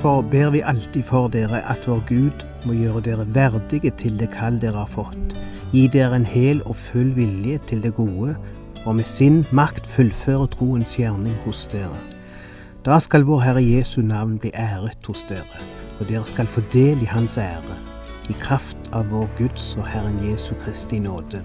Derfor ber vi alltid for dere at vår Gud må gjøre dere verdige til det kall dere har fått, gi dere en hel og full vilje til det gode, og med sin makt fullføre troens gjerning hos dere. Da skal vår Herre Jesu navn bli æret hos dere, og dere skal få del i Hans ære, i kraft av vår Guds og Herren Jesu Kristi nåde.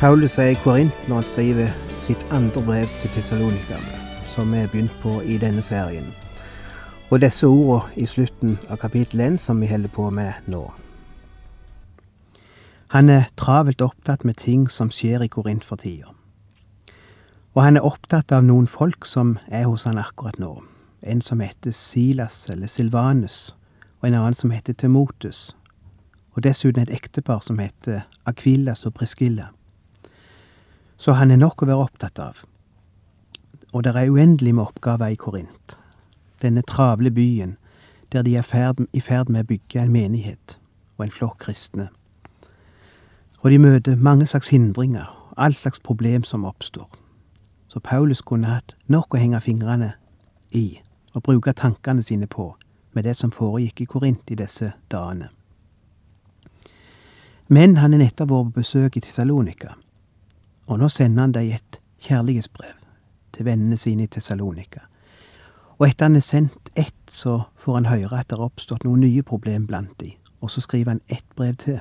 Paulus er i Korint når han skriver sitt andre brev til tessalonikerne, som vi har begynt på i denne serien. Og disse ordene i slutten av kapittel 1 som vi holder på med nå. Han er travelt opptatt med ting som skjer i Korint for tida. Og han er opptatt av noen folk som er hos han akkurat nå. En som heter Silas eller Silvanus, og en annen som heter Timotus. Og dessuten et ektepar som heter Akvillas og Preskilla. Så han er nok å være opptatt av. Og det er uendelig med oppgaver i Korint. Denne travle byen der de er ferd, i ferd med å bygge en menighet og en flokk kristne. Og de møter mange slags hindringer, all slags problem som oppstår. Så Paulus kunne hatt nok å henge fingrene i og bruke tankene sine på med det som foregikk i Korint i disse dagene. Men han er nettopp vært på besøk i Tessalonika og nå sender han dem et kjærlighetsbrev til vennene sine i Tessalonika. Og etter han er sendt ett, så får han høre at det har oppstått noen nye problem blant de, og så skriver han ett brev til.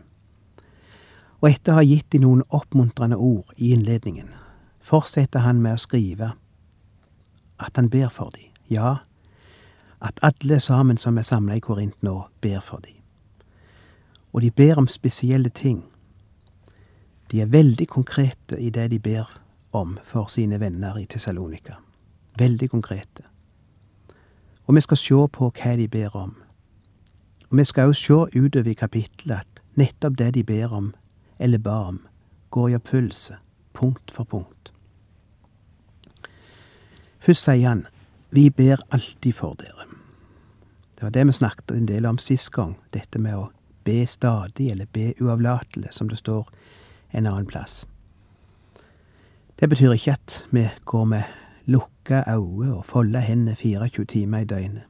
Og etter å ha gitt de noen oppmuntrende ord i innledningen, fortsetter han med å skrive at han ber for de, ja, at alle sammen som er samla i Korint nå, ber for de. Og de ber om spesielle ting de er veldig konkrete i det de ber om for sine venner i Tessalonika. Veldig konkrete. Og vi skal se på hva de ber om. Og vi skal også se utover i kapittelet at nettopp det de ber om, eller ba om, går i oppfyllelse, punkt for punkt. Først sier han, vi ber alltid for dere. Det var det vi snakket en del om sist gang, dette med å be stadig, eller be uavlatelig, som det står en annen plass. Det betyr ikke at vi går med lukka øyne og folda hendene 24 timer i døgnet.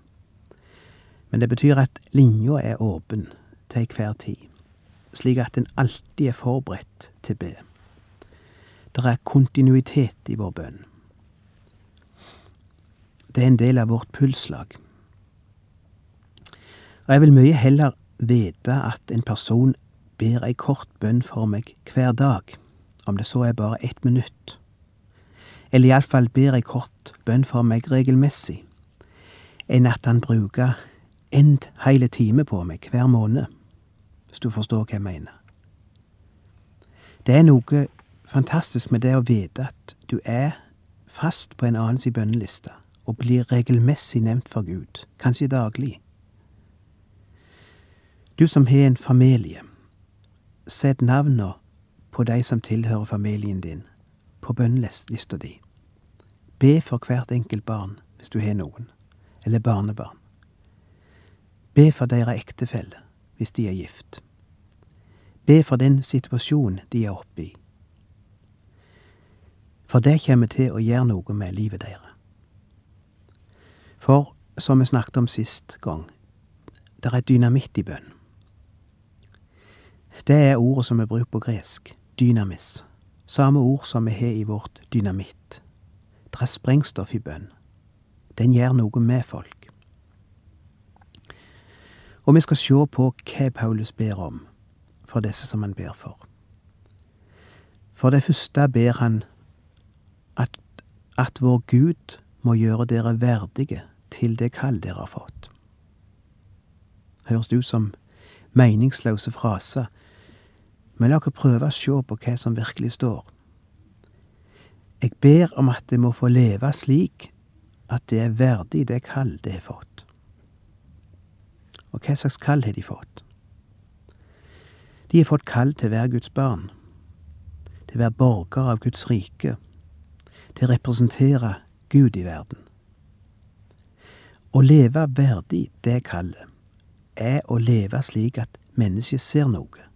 Men det betyr at linja er åpen til enhver tid, slik at en alltid er forberedt til be. Det er kontinuitet i vår bønn. Det er en del av vårt pulsslag. Og jeg vil mye heller vite at en person ber ei kort bønn for meg hver dag, om det så er bare ett minutt, eller iallfall ber ei kort bønn for meg regelmessig, enn at han bruker en hele time på meg hver måned, hvis du forstår hva jeg mener. Det er noe fantastisk med det å vite at du er fast på en annens bønneliste og blir regelmessig nevnt for Gud, kanskje daglig. Du som har en familie, Sett navna på de som tilhører familien din, på bønnelista di. Be for hvert enkelt barn, hvis du har noen, eller barnebarn. Be for deres ektefelle, hvis de er gift. Be for den situasjonen de er oppe i. For det kommer til å gjøre noe med livet deres. For, som vi snakket om sist gang, det er dynamitt i bønn. Det er ordet som er brukt på gresk, dynamis. Samme ord som vi har i vårt dynamitt. Det er sprengstoff i bønn. Den gjør noe med folk. Og vi skal se på hva Paulus ber om for disse som han ber for. For det første ber han at, at vår Gud må gjøre dere verdige til det kall dere har fått. Høres det ut som meningsløse fraser, men la oss prøve å se på hva som virkelig står. Jeg ber om at det må få leve slik at det er verdig det kall det har fått. Og hva slags kall har de fått? De har fått kall til å være Guds barn, til å være borger av Guds rike, til å representere Gud i verden. Å leve verdig det kallet er å leve slik at mennesket ser noe.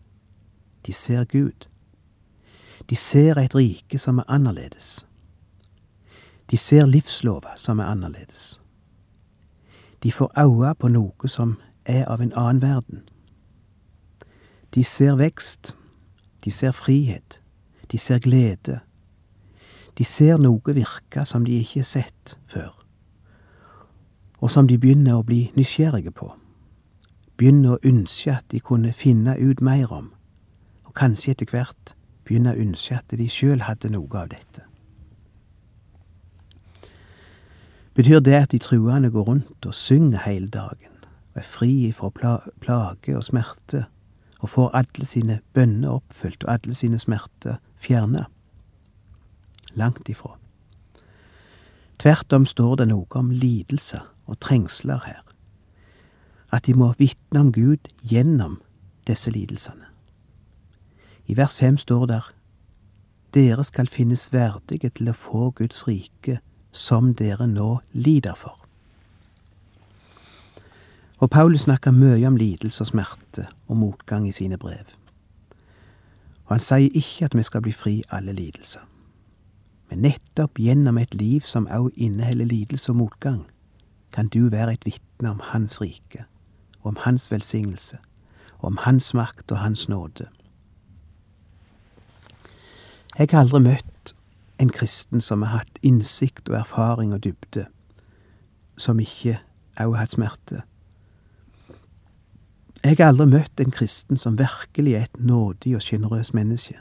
De ser Gud. De ser et rike som er annerledes. De ser livslova som er annerledes. De får øye på noe som er av en annen verden. De ser vekst, de ser frihet, de ser glede. De ser noe virke som de ikke har sett før, og som de begynner å bli nysgjerrige på. Begynner å ønske at de kunne finne ut mer om, og kanskje etter hvert begynne å ønske at de sjøl hadde noe av dette. Betyr det at de truende går rundt og synger hele dagen? og er fri fra plage og smerte, og får alle sine bønner oppfylt og alle sine smerter fjerna. Langt ifra. Tvert om står det noe om lidelser og trengsler her. At de må vitne om Gud gjennom disse lidelsene. I vers fem står der Dere skal finnes verdige til å få Guds rike som dere nå lider for. Og Paulus snakker mye om lidelse og smerte og motgang i sine brev. Og han sier ikke at vi skal bli fri alle lidelser. Men nettopp gjennom et liv som også inneholder lidelse og motgang, kan du være et vitne om Hans rike, og om Hans velsignelse, og om Hans makt og Hans nåde. Jeg har aldri møtt en kristen som har hatt innsikt og erfaring og dybde, som ikke òg har hatt smerte jeg har aldri møtt en kristen som virkelig er et nådig og sjenerøst menneske,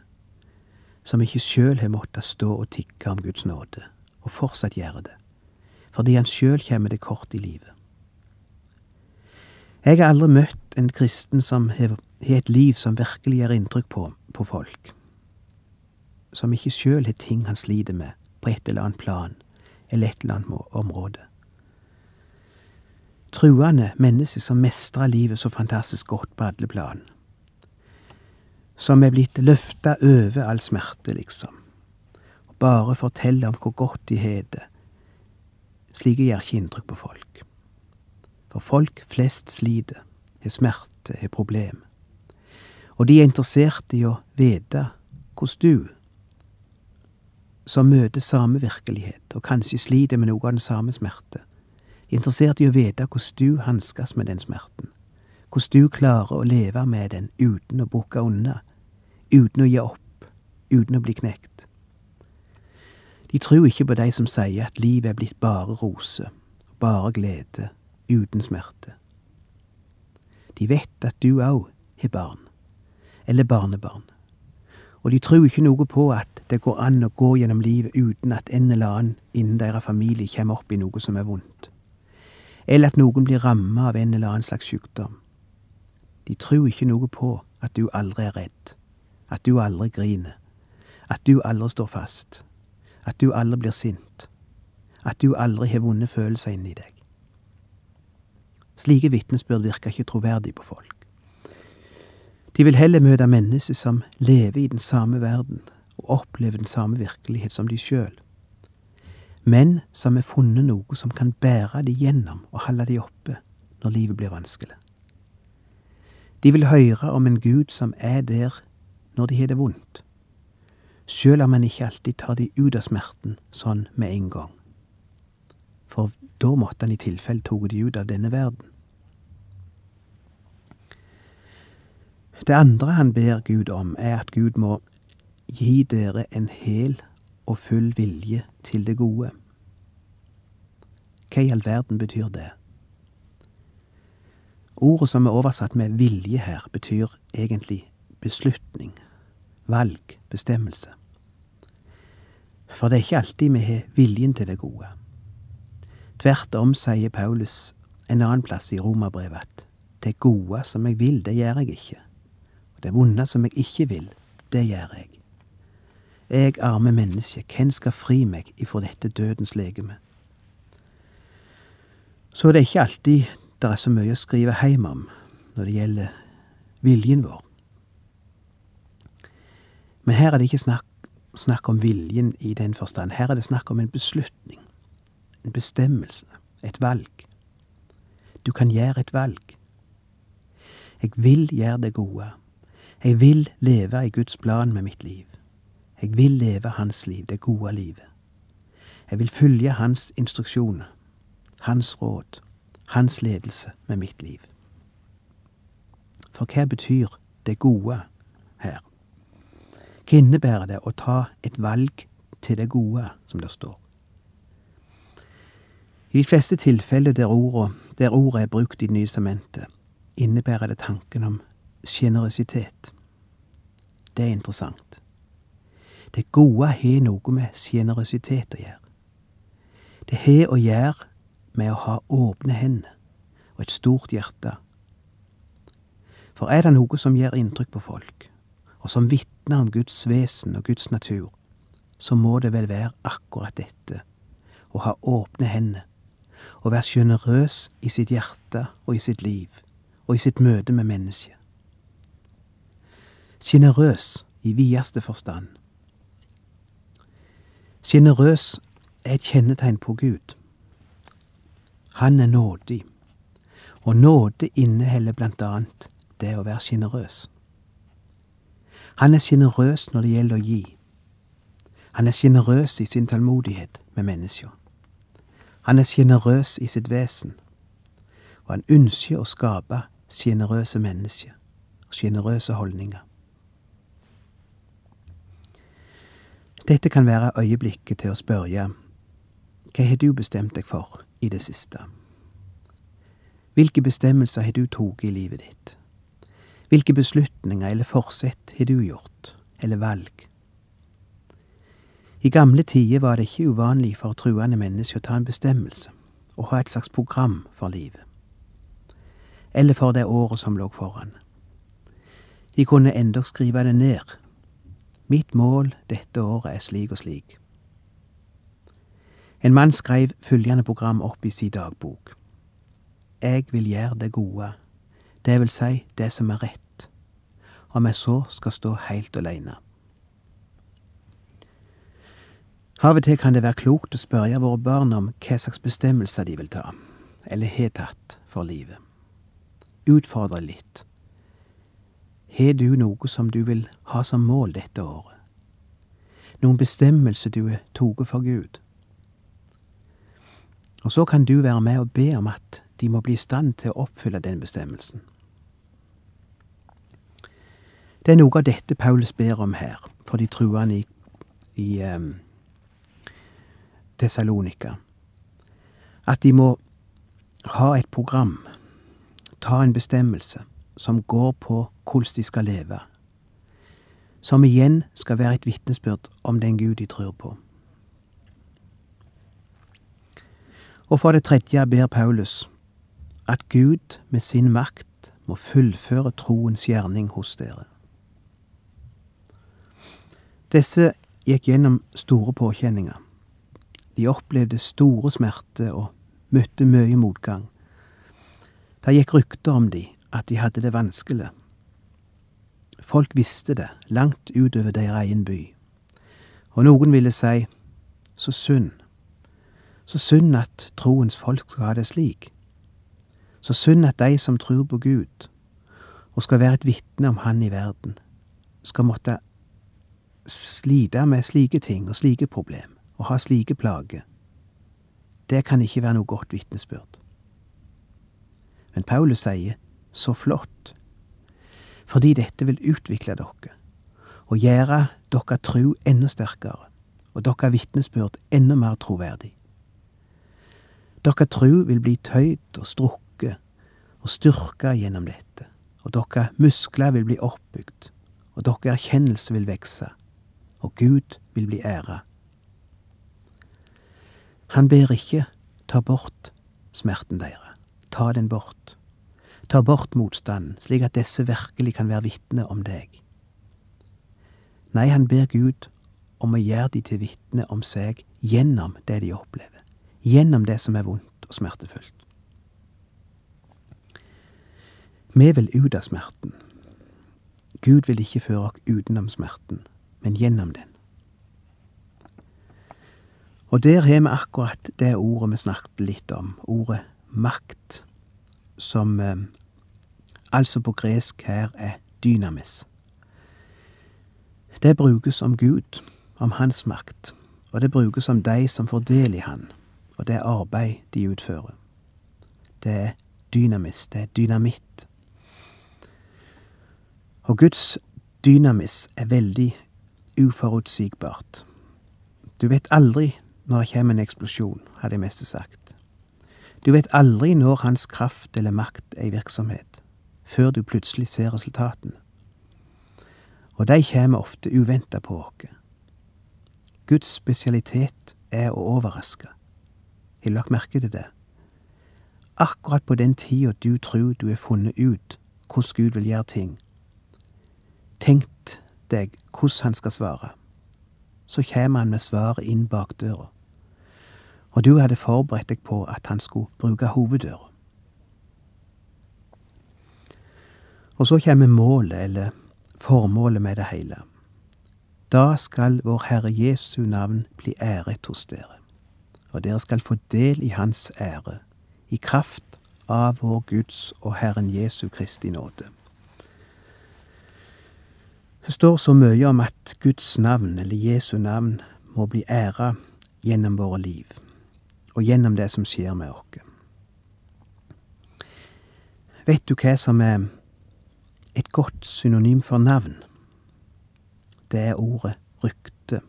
som ikke sjøl har måttet stå og tikke om Guds nåde, og fortsatt gjøre det, fordi han sjøl kommer det kort i livet. Jeg har aldri møtt en kristen som har et liv som virkelig gjør inntrykk på, på folk, som ikke sjøl har ting han sliter med på et eller annet plan eller et eller annet område truende mennesker som mestrer livet så fantastisk godt på alle plan. Som er blitt løfta over all smerte, liksom. Og bare forteller om hvor godt de har det. Slike gjør ikke inntrykk på folk. For folk flest sliter, har smerte, har problem. Og de er interessert i å vite hvordan du, som møter samme virkelighet, og kanskje sliter med noe av den samme smerte, interessert i å vite hvordan du hanskes med den smerten, hvordan du klarer å leve med den uten å bukke unna, uten å gi opp, uten å bli knekt. De tror ikke på de som sier at livet er blitt bare rose, bare glede, uten smerte. De vet at du òg har barn, eller barnebarn, og de tror ikke noe på at det går an å gå gjennom livet uten at en eller annen innen deres familie kommer opp i noe som er vondt eller at noen blir rammet av en eller annen slags sykdom. De tror ikke noe på at du aldri er redd, at du aldri griner, at du aldri står fast, at du aldri blir sint, at du aldri har vonde følelser inni deg. Slike vitnesbyrd virker ikke troverdig på folk. De vil heller møte mennesker som lever i den samme verden og opplever den samme virkelighet som de sjøl men som har funnet noe som kan bære de gjennom og holde de oppe når livet blir vanskelig. De vil høre om en Gud som er der når de har det vondt, sjøl om han ikke alltid tar de ut av smerten sånn med en gang. For da måtte han i tilfelle tatt de ut av denne verden. Det andre han ber Gud om, er at Gud må gi dere en hel og full vilje til det gode. Hva i all verden betyr det? Ordet som er oversatt med vilje her, betyr egentlig beslutning, valg, bestemmelse. For det er ikke alltid vi har viljen til det gode. Tvert om sier Paulus en annen plass i Romerbrevet at Det gode som jeg vil, det gjør jeg ikke. Det vonde som jeg ikke vil, det gjør jeg. Jeg, arme menneske, hvem skal fri meg ifra dette dødens legeme? Så det er ikke alltid det er så mye å skrive hjem om når det gjelder viljen vår. Men her er det ikke snakk, snakk om viljen i den forstand. Her er det snakk om en beslutning, en bestemmelse, et valg. Du kan gjøre et valg. Jeg vil gjøre det gode. Jeg vil leve i Guds plan med mitt liv. Jeg vil leve hans liv, det gode livet. Jeg vil følge hans instruksjoner, hans råd, hans ledelse med mitt liv. For hva betyr det gode her? Hva innebærer det å ta et valg til det gode, som det står? I de fleste tilfeller der ordet, der ordet er brukt i Det nye testamentet, innebærer det tanken om sjenerøsitet. Det er interessant. Det gode har noe med sjenerøsitet å gjøre. Det har å gjøre med å ha åpne hender og et stort hjerte. For er det noe som gjør inntrykk på folk, og som vitner om Guds vesen og Guds natur, så må det vel være akkurat dette, å ha åpne hender, og være sjenerøs i sitt hjerte og i sitt liv, og i sitt møte med mennesket. Sjenerøs i videste forstand. Sjenerøs er et kjennetegn på Gud. Han er nådig, og nåde inneholder blant annet det å være sjenerøs. Han er sjenerøs når det gjelder å gi. Han er sjenerøs i sin tålmodighet med mennesker. Han er sjenerøs i sitt vesen, og han ønsker å skape sjenerøse mennesker og sjenerøse holdninger. Dette kan være øyeblikket til å spørre hva har du bestemt deg for i det siste? Hvilke bestemmelser har du tatt i livet ditt? Hvilke beslutninger eller forsett har du gjort, eller valg? I gamle tider var det ikke uvanlig for truende mennesker å ta en bestemmelse og ha et slags program for livet, eller for det året som lå foran. De kunne endog skrive det ned. Mitt mål dette året er slik og slik. En mann skrev følgende program opp i sin dagbok. Jeg vil gjøre det gode, det vil si det som er rett, om jeg så skal stå heilt aleine. Av og til kan det være klokt å spørre våre barn om hva slags bestemmelser de vil ta, eller har tatt, for livet. Utfordre litt. Har du noe som du vil ha som mål dette året? Noen bestemmelse du har tatt for Gud? Og så kan du være med og be om at de må bli i stand til å oppfylle den bestemmelsen. Det er noe av dette Paulus ber om her, for de truende i, i um, Tessalonika. At de må ha et program, ta en bestemmelse, som går på hvordan de skal leve. Som igjen skal være et vitnesbyrd om den Gud de tror på. Og for det tredje ber Paulus at Gud med sin makt må fullføre troens gjerning hos dere. Disse gikk gjennom store påkjenninger. De opplevde store smerter og møtte mye motgang. Det gikk rykter om de, at de hadde det vanskelig. Folk visste det, langt utover deres egen by. Og noen ville si, så synd, så synd at troens folk skal ha det slik. Så synd at de som tror på Gud, og skal være et vitne om Han i verden, skal måtte slite med slike ting og slike problem, og ha slike plager. Det kan ikke være noe godt vitnesbyrd. Men Paulus sier, så flott, fordi dette vil utvikle dere, og gjøre dere tru enda sterkere, og dere vitnesbyrd enda mer troverdig. Dere tru vil bli tøyd og strukket og styrka gjennom dette, og dere muskler vil bli oppbygd, og dere erkjennelse vil vekse, og Gud vil bli æra. Han ber ikke ta bort smerten deres, ta den bort. Ta bort motstanden, slik at disse virkelig kan være vitne om deg. Nei, han ber Gud om å gjøre de til vitne om seg gjennom det de opplever, gjennom det som er vondt og smertefullt. Vi vil ut av smerten. Gud vil ikke føre oss utenom smerten, men gjennom den. Og der har vi akkurat det ordet vi snakket litt om, ordet makt, som eh, altså på gresk her er dynamis. Det brukes om Gud, om Hans makt, og det brukes om de som får del i Han, og det arbeid de utfører. Det er dynamis, det er dynamitt. Og Guds dynamis er veldig uforutsigbart. Du vet aldri når det kommer en eksplosjon, har de meste sagt. Du vet aldri når hans kraft eller makt er i virksomhet, før du plutselig ser resultatene. Og de kommer ofte uventa på oss. Guds spesialitet er å overraske. Har lagt merke til det? Akkurat på den tida du tror du har funnet ut hvordan Gud vil gjøre ting, tenk deg hvordan han skal svare. Så kommer han med svaret inn bakdøra. Og du hadde forberedt deg på at han skulle bruke hoveddøra. Og så kommer målet, eller formålet med det hele. Da skal vår Herre Jesu navn bli æret hos dere, og dere skal få del i Hans ære, i kraft av vår Guds og Herren Jesu Kristi nåde. Det står så mye om at Guds navn, eller Jesu navn, må bli æra gjennom våre liv, og gjennom det som skjer med oss. Vet du hva som er et godt synonym for navn? Det er ordet rykte.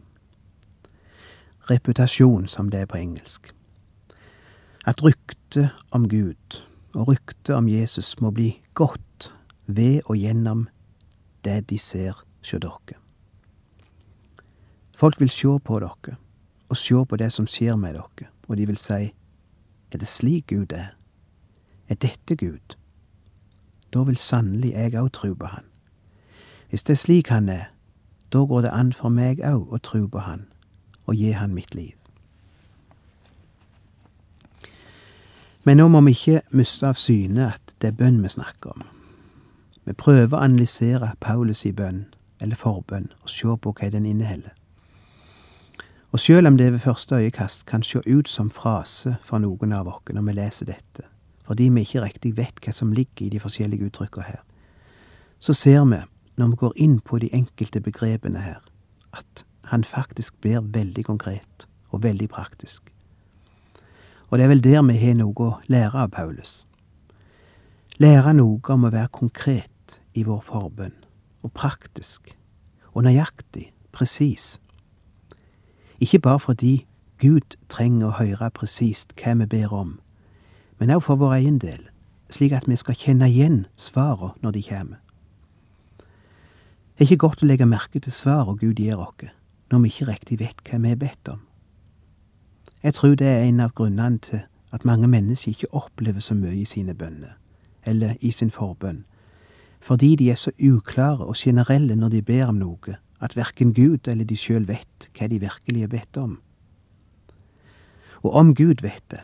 Reputasjon, som det er på engelsk. At ryktet om Gud og ryktet om Jesus må bli godt ved og gjennom det de ser hos dere. Folk vil se på dere, og se på det som skjer med dere, og de vil si, er det slik Gud er? Er dette Gud? Da vil sannelig jeg òg tru på Han. Hvis det er slik Han er, da går det an for meg òg å tru på Han og gi Han mitt liv. Men nå må vi ikke miste av syne at det er bønn vi snakker om. Vi prøver å analysere Paulus i bønn, eller forbønn, og se på hva den inneholder. Og sjøl om det ved første øyekast kan se ut som frase for noen av oss når vi leser dette, fordi vi ikke riktig vet hva som ligger i de forskjellige uttrykkene her, så ser vi, når vi går inn på de enkelte begrepene her, at han faktisk blir veldig konkret og veldig praktisk. Og det er vel der vi har noe å lære av Paulus. Lære noe om å være konkret i vår forbønn, og praktisk, og nøyaktig, presis. Ikke bare fordi Gud trenger å høre presist hva vi ber om, men òg for vår egen del, slik at vi skal kjenne igjen svarene når de kommer. Det er ikke godt å legge merke til svarene Gud gir oss, når vi ikke riktig vet hva vi er bedt om. Jeg tror det er en av grunnene til at mange mennesker ikke opplever så mye i sine bønner, eller i sin forbønn, fordi de er så uklare og generelle når de ber om noe, at verken Gud eller de sjøl vet hva de virkelig er bedt om. Og om Gud vet det,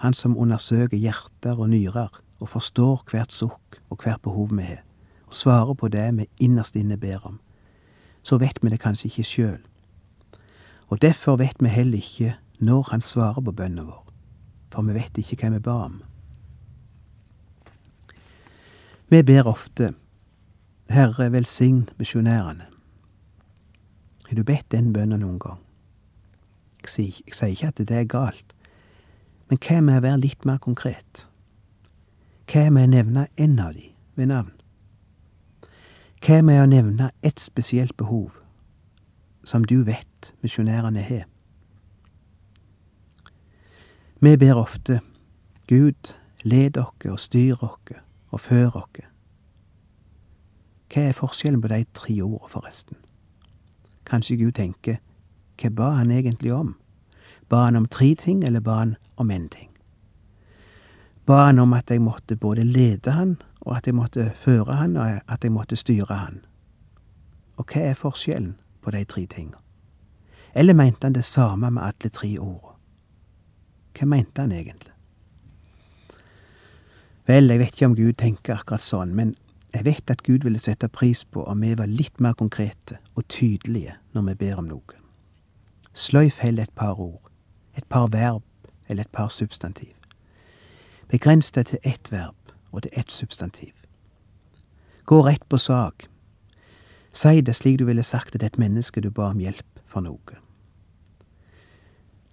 han som undersøker hjerter og nyrer, og forstår hvert sukk og hvert behov vi har, og svarer på det vi innerst inne ber om, så vet vi det kanskje ikke sjøl. Og derfor vet vi heller ikke når han svarer på bønnen vår, for vi vet ikke hva vi ba om. Vi ber ofte Herre, velsign misjonærene. Har du bedt den bønnen noen gang? Jeg sier, ikke at det er galt, men hva med å være litt mer konkret? Hva med å nevne én av de ved navn? Hva med å nevne ett spesielt behov som du vet misjonærene har? Vi ber ofte Gud, led dere og styr dere og før oss. Hva er forskjellen på de tre ordene, forresten? Kanskje Gud tenker, hva ba han egentlig om? Ba han om tre ting, eller ba han om én ting? Ba han om at jeg måtte både lede han og at jeg måtte føre han, og at jeg måtte styre han. Og hva er forskjellen på de tre tingene? Eller mente han det samme med alle tre ordene? Hva mente han egentlig? Vel, jeg vet ikke om Gud tenker akkurat sånn, men jeg vet at Gud ville sette pris på om vi var litt mer konkrete og tydelige når vi ber om noe. Sløyf heller et par ord, et par verb eller et par substantiv. Begrens det til ett verb og til ett substantiv. Gå rett på sak. Si det slik du ville sagt til et menneske du ba om hjelp for noe.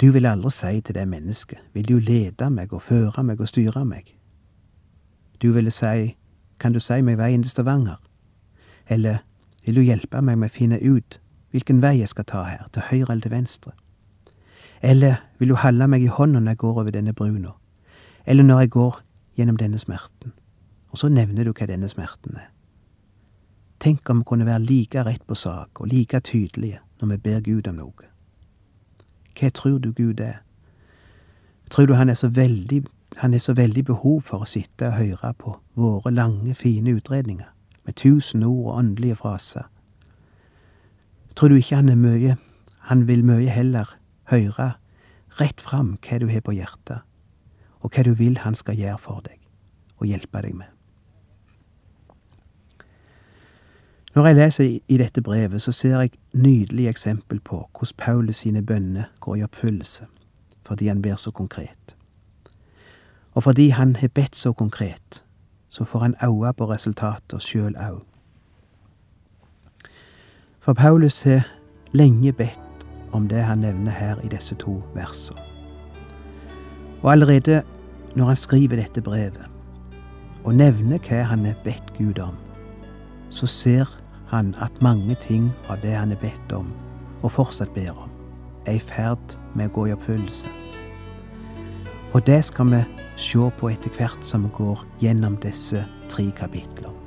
Du vil aldri si til det mennesket, vil du lede meg og føre meg og styre meg? Du ville si, kan du si meg veien til Stavanger? Eller vil du hjelpe meg med å finne ut hvilken vei jeg skal ta her, til høyre eller til venstre? Eller vil du holde meg i hånda når jeg går over denne bruna, eller når jeg går gjennom denne smerten? Og så nevner du hva denne smerten er. Tenk om vi kunne være like rett på sak og like tydelige når vi ber Gud om noe. Hva tror du Gud er? Tror du han er så veldig, er så veldig behov for å sitte og høre på våre lange, fine utredninger, med tusen ord og åndelige fraser? Tror du ikke han er mye, han vil mye heller høre rett fram hva du har på hjertet, og hva du vil han skal gjøre for deg og hjelpe deg med? Når jeg leser i dette brevet, så ser jeg nydelig eksempel på hvordan Paulus sine bønner går i oppfyllelse, fordi han ber så konkret. Og fordi han har bedt så konkret, så får han øye på resultater sjøl òg. For Paulus har lenge bedt om det han nevner her i disse to versene. Og allerede når han skriver dette brevet, og nevner hva han har bedt Gud om, så ser han at mange ting av det han er bedt om, og fortsatt ber om, er i ferd med å gå i oppfyllelse. Og det skal vi se på etter hvert som vi går gjennom disse tre kapitler.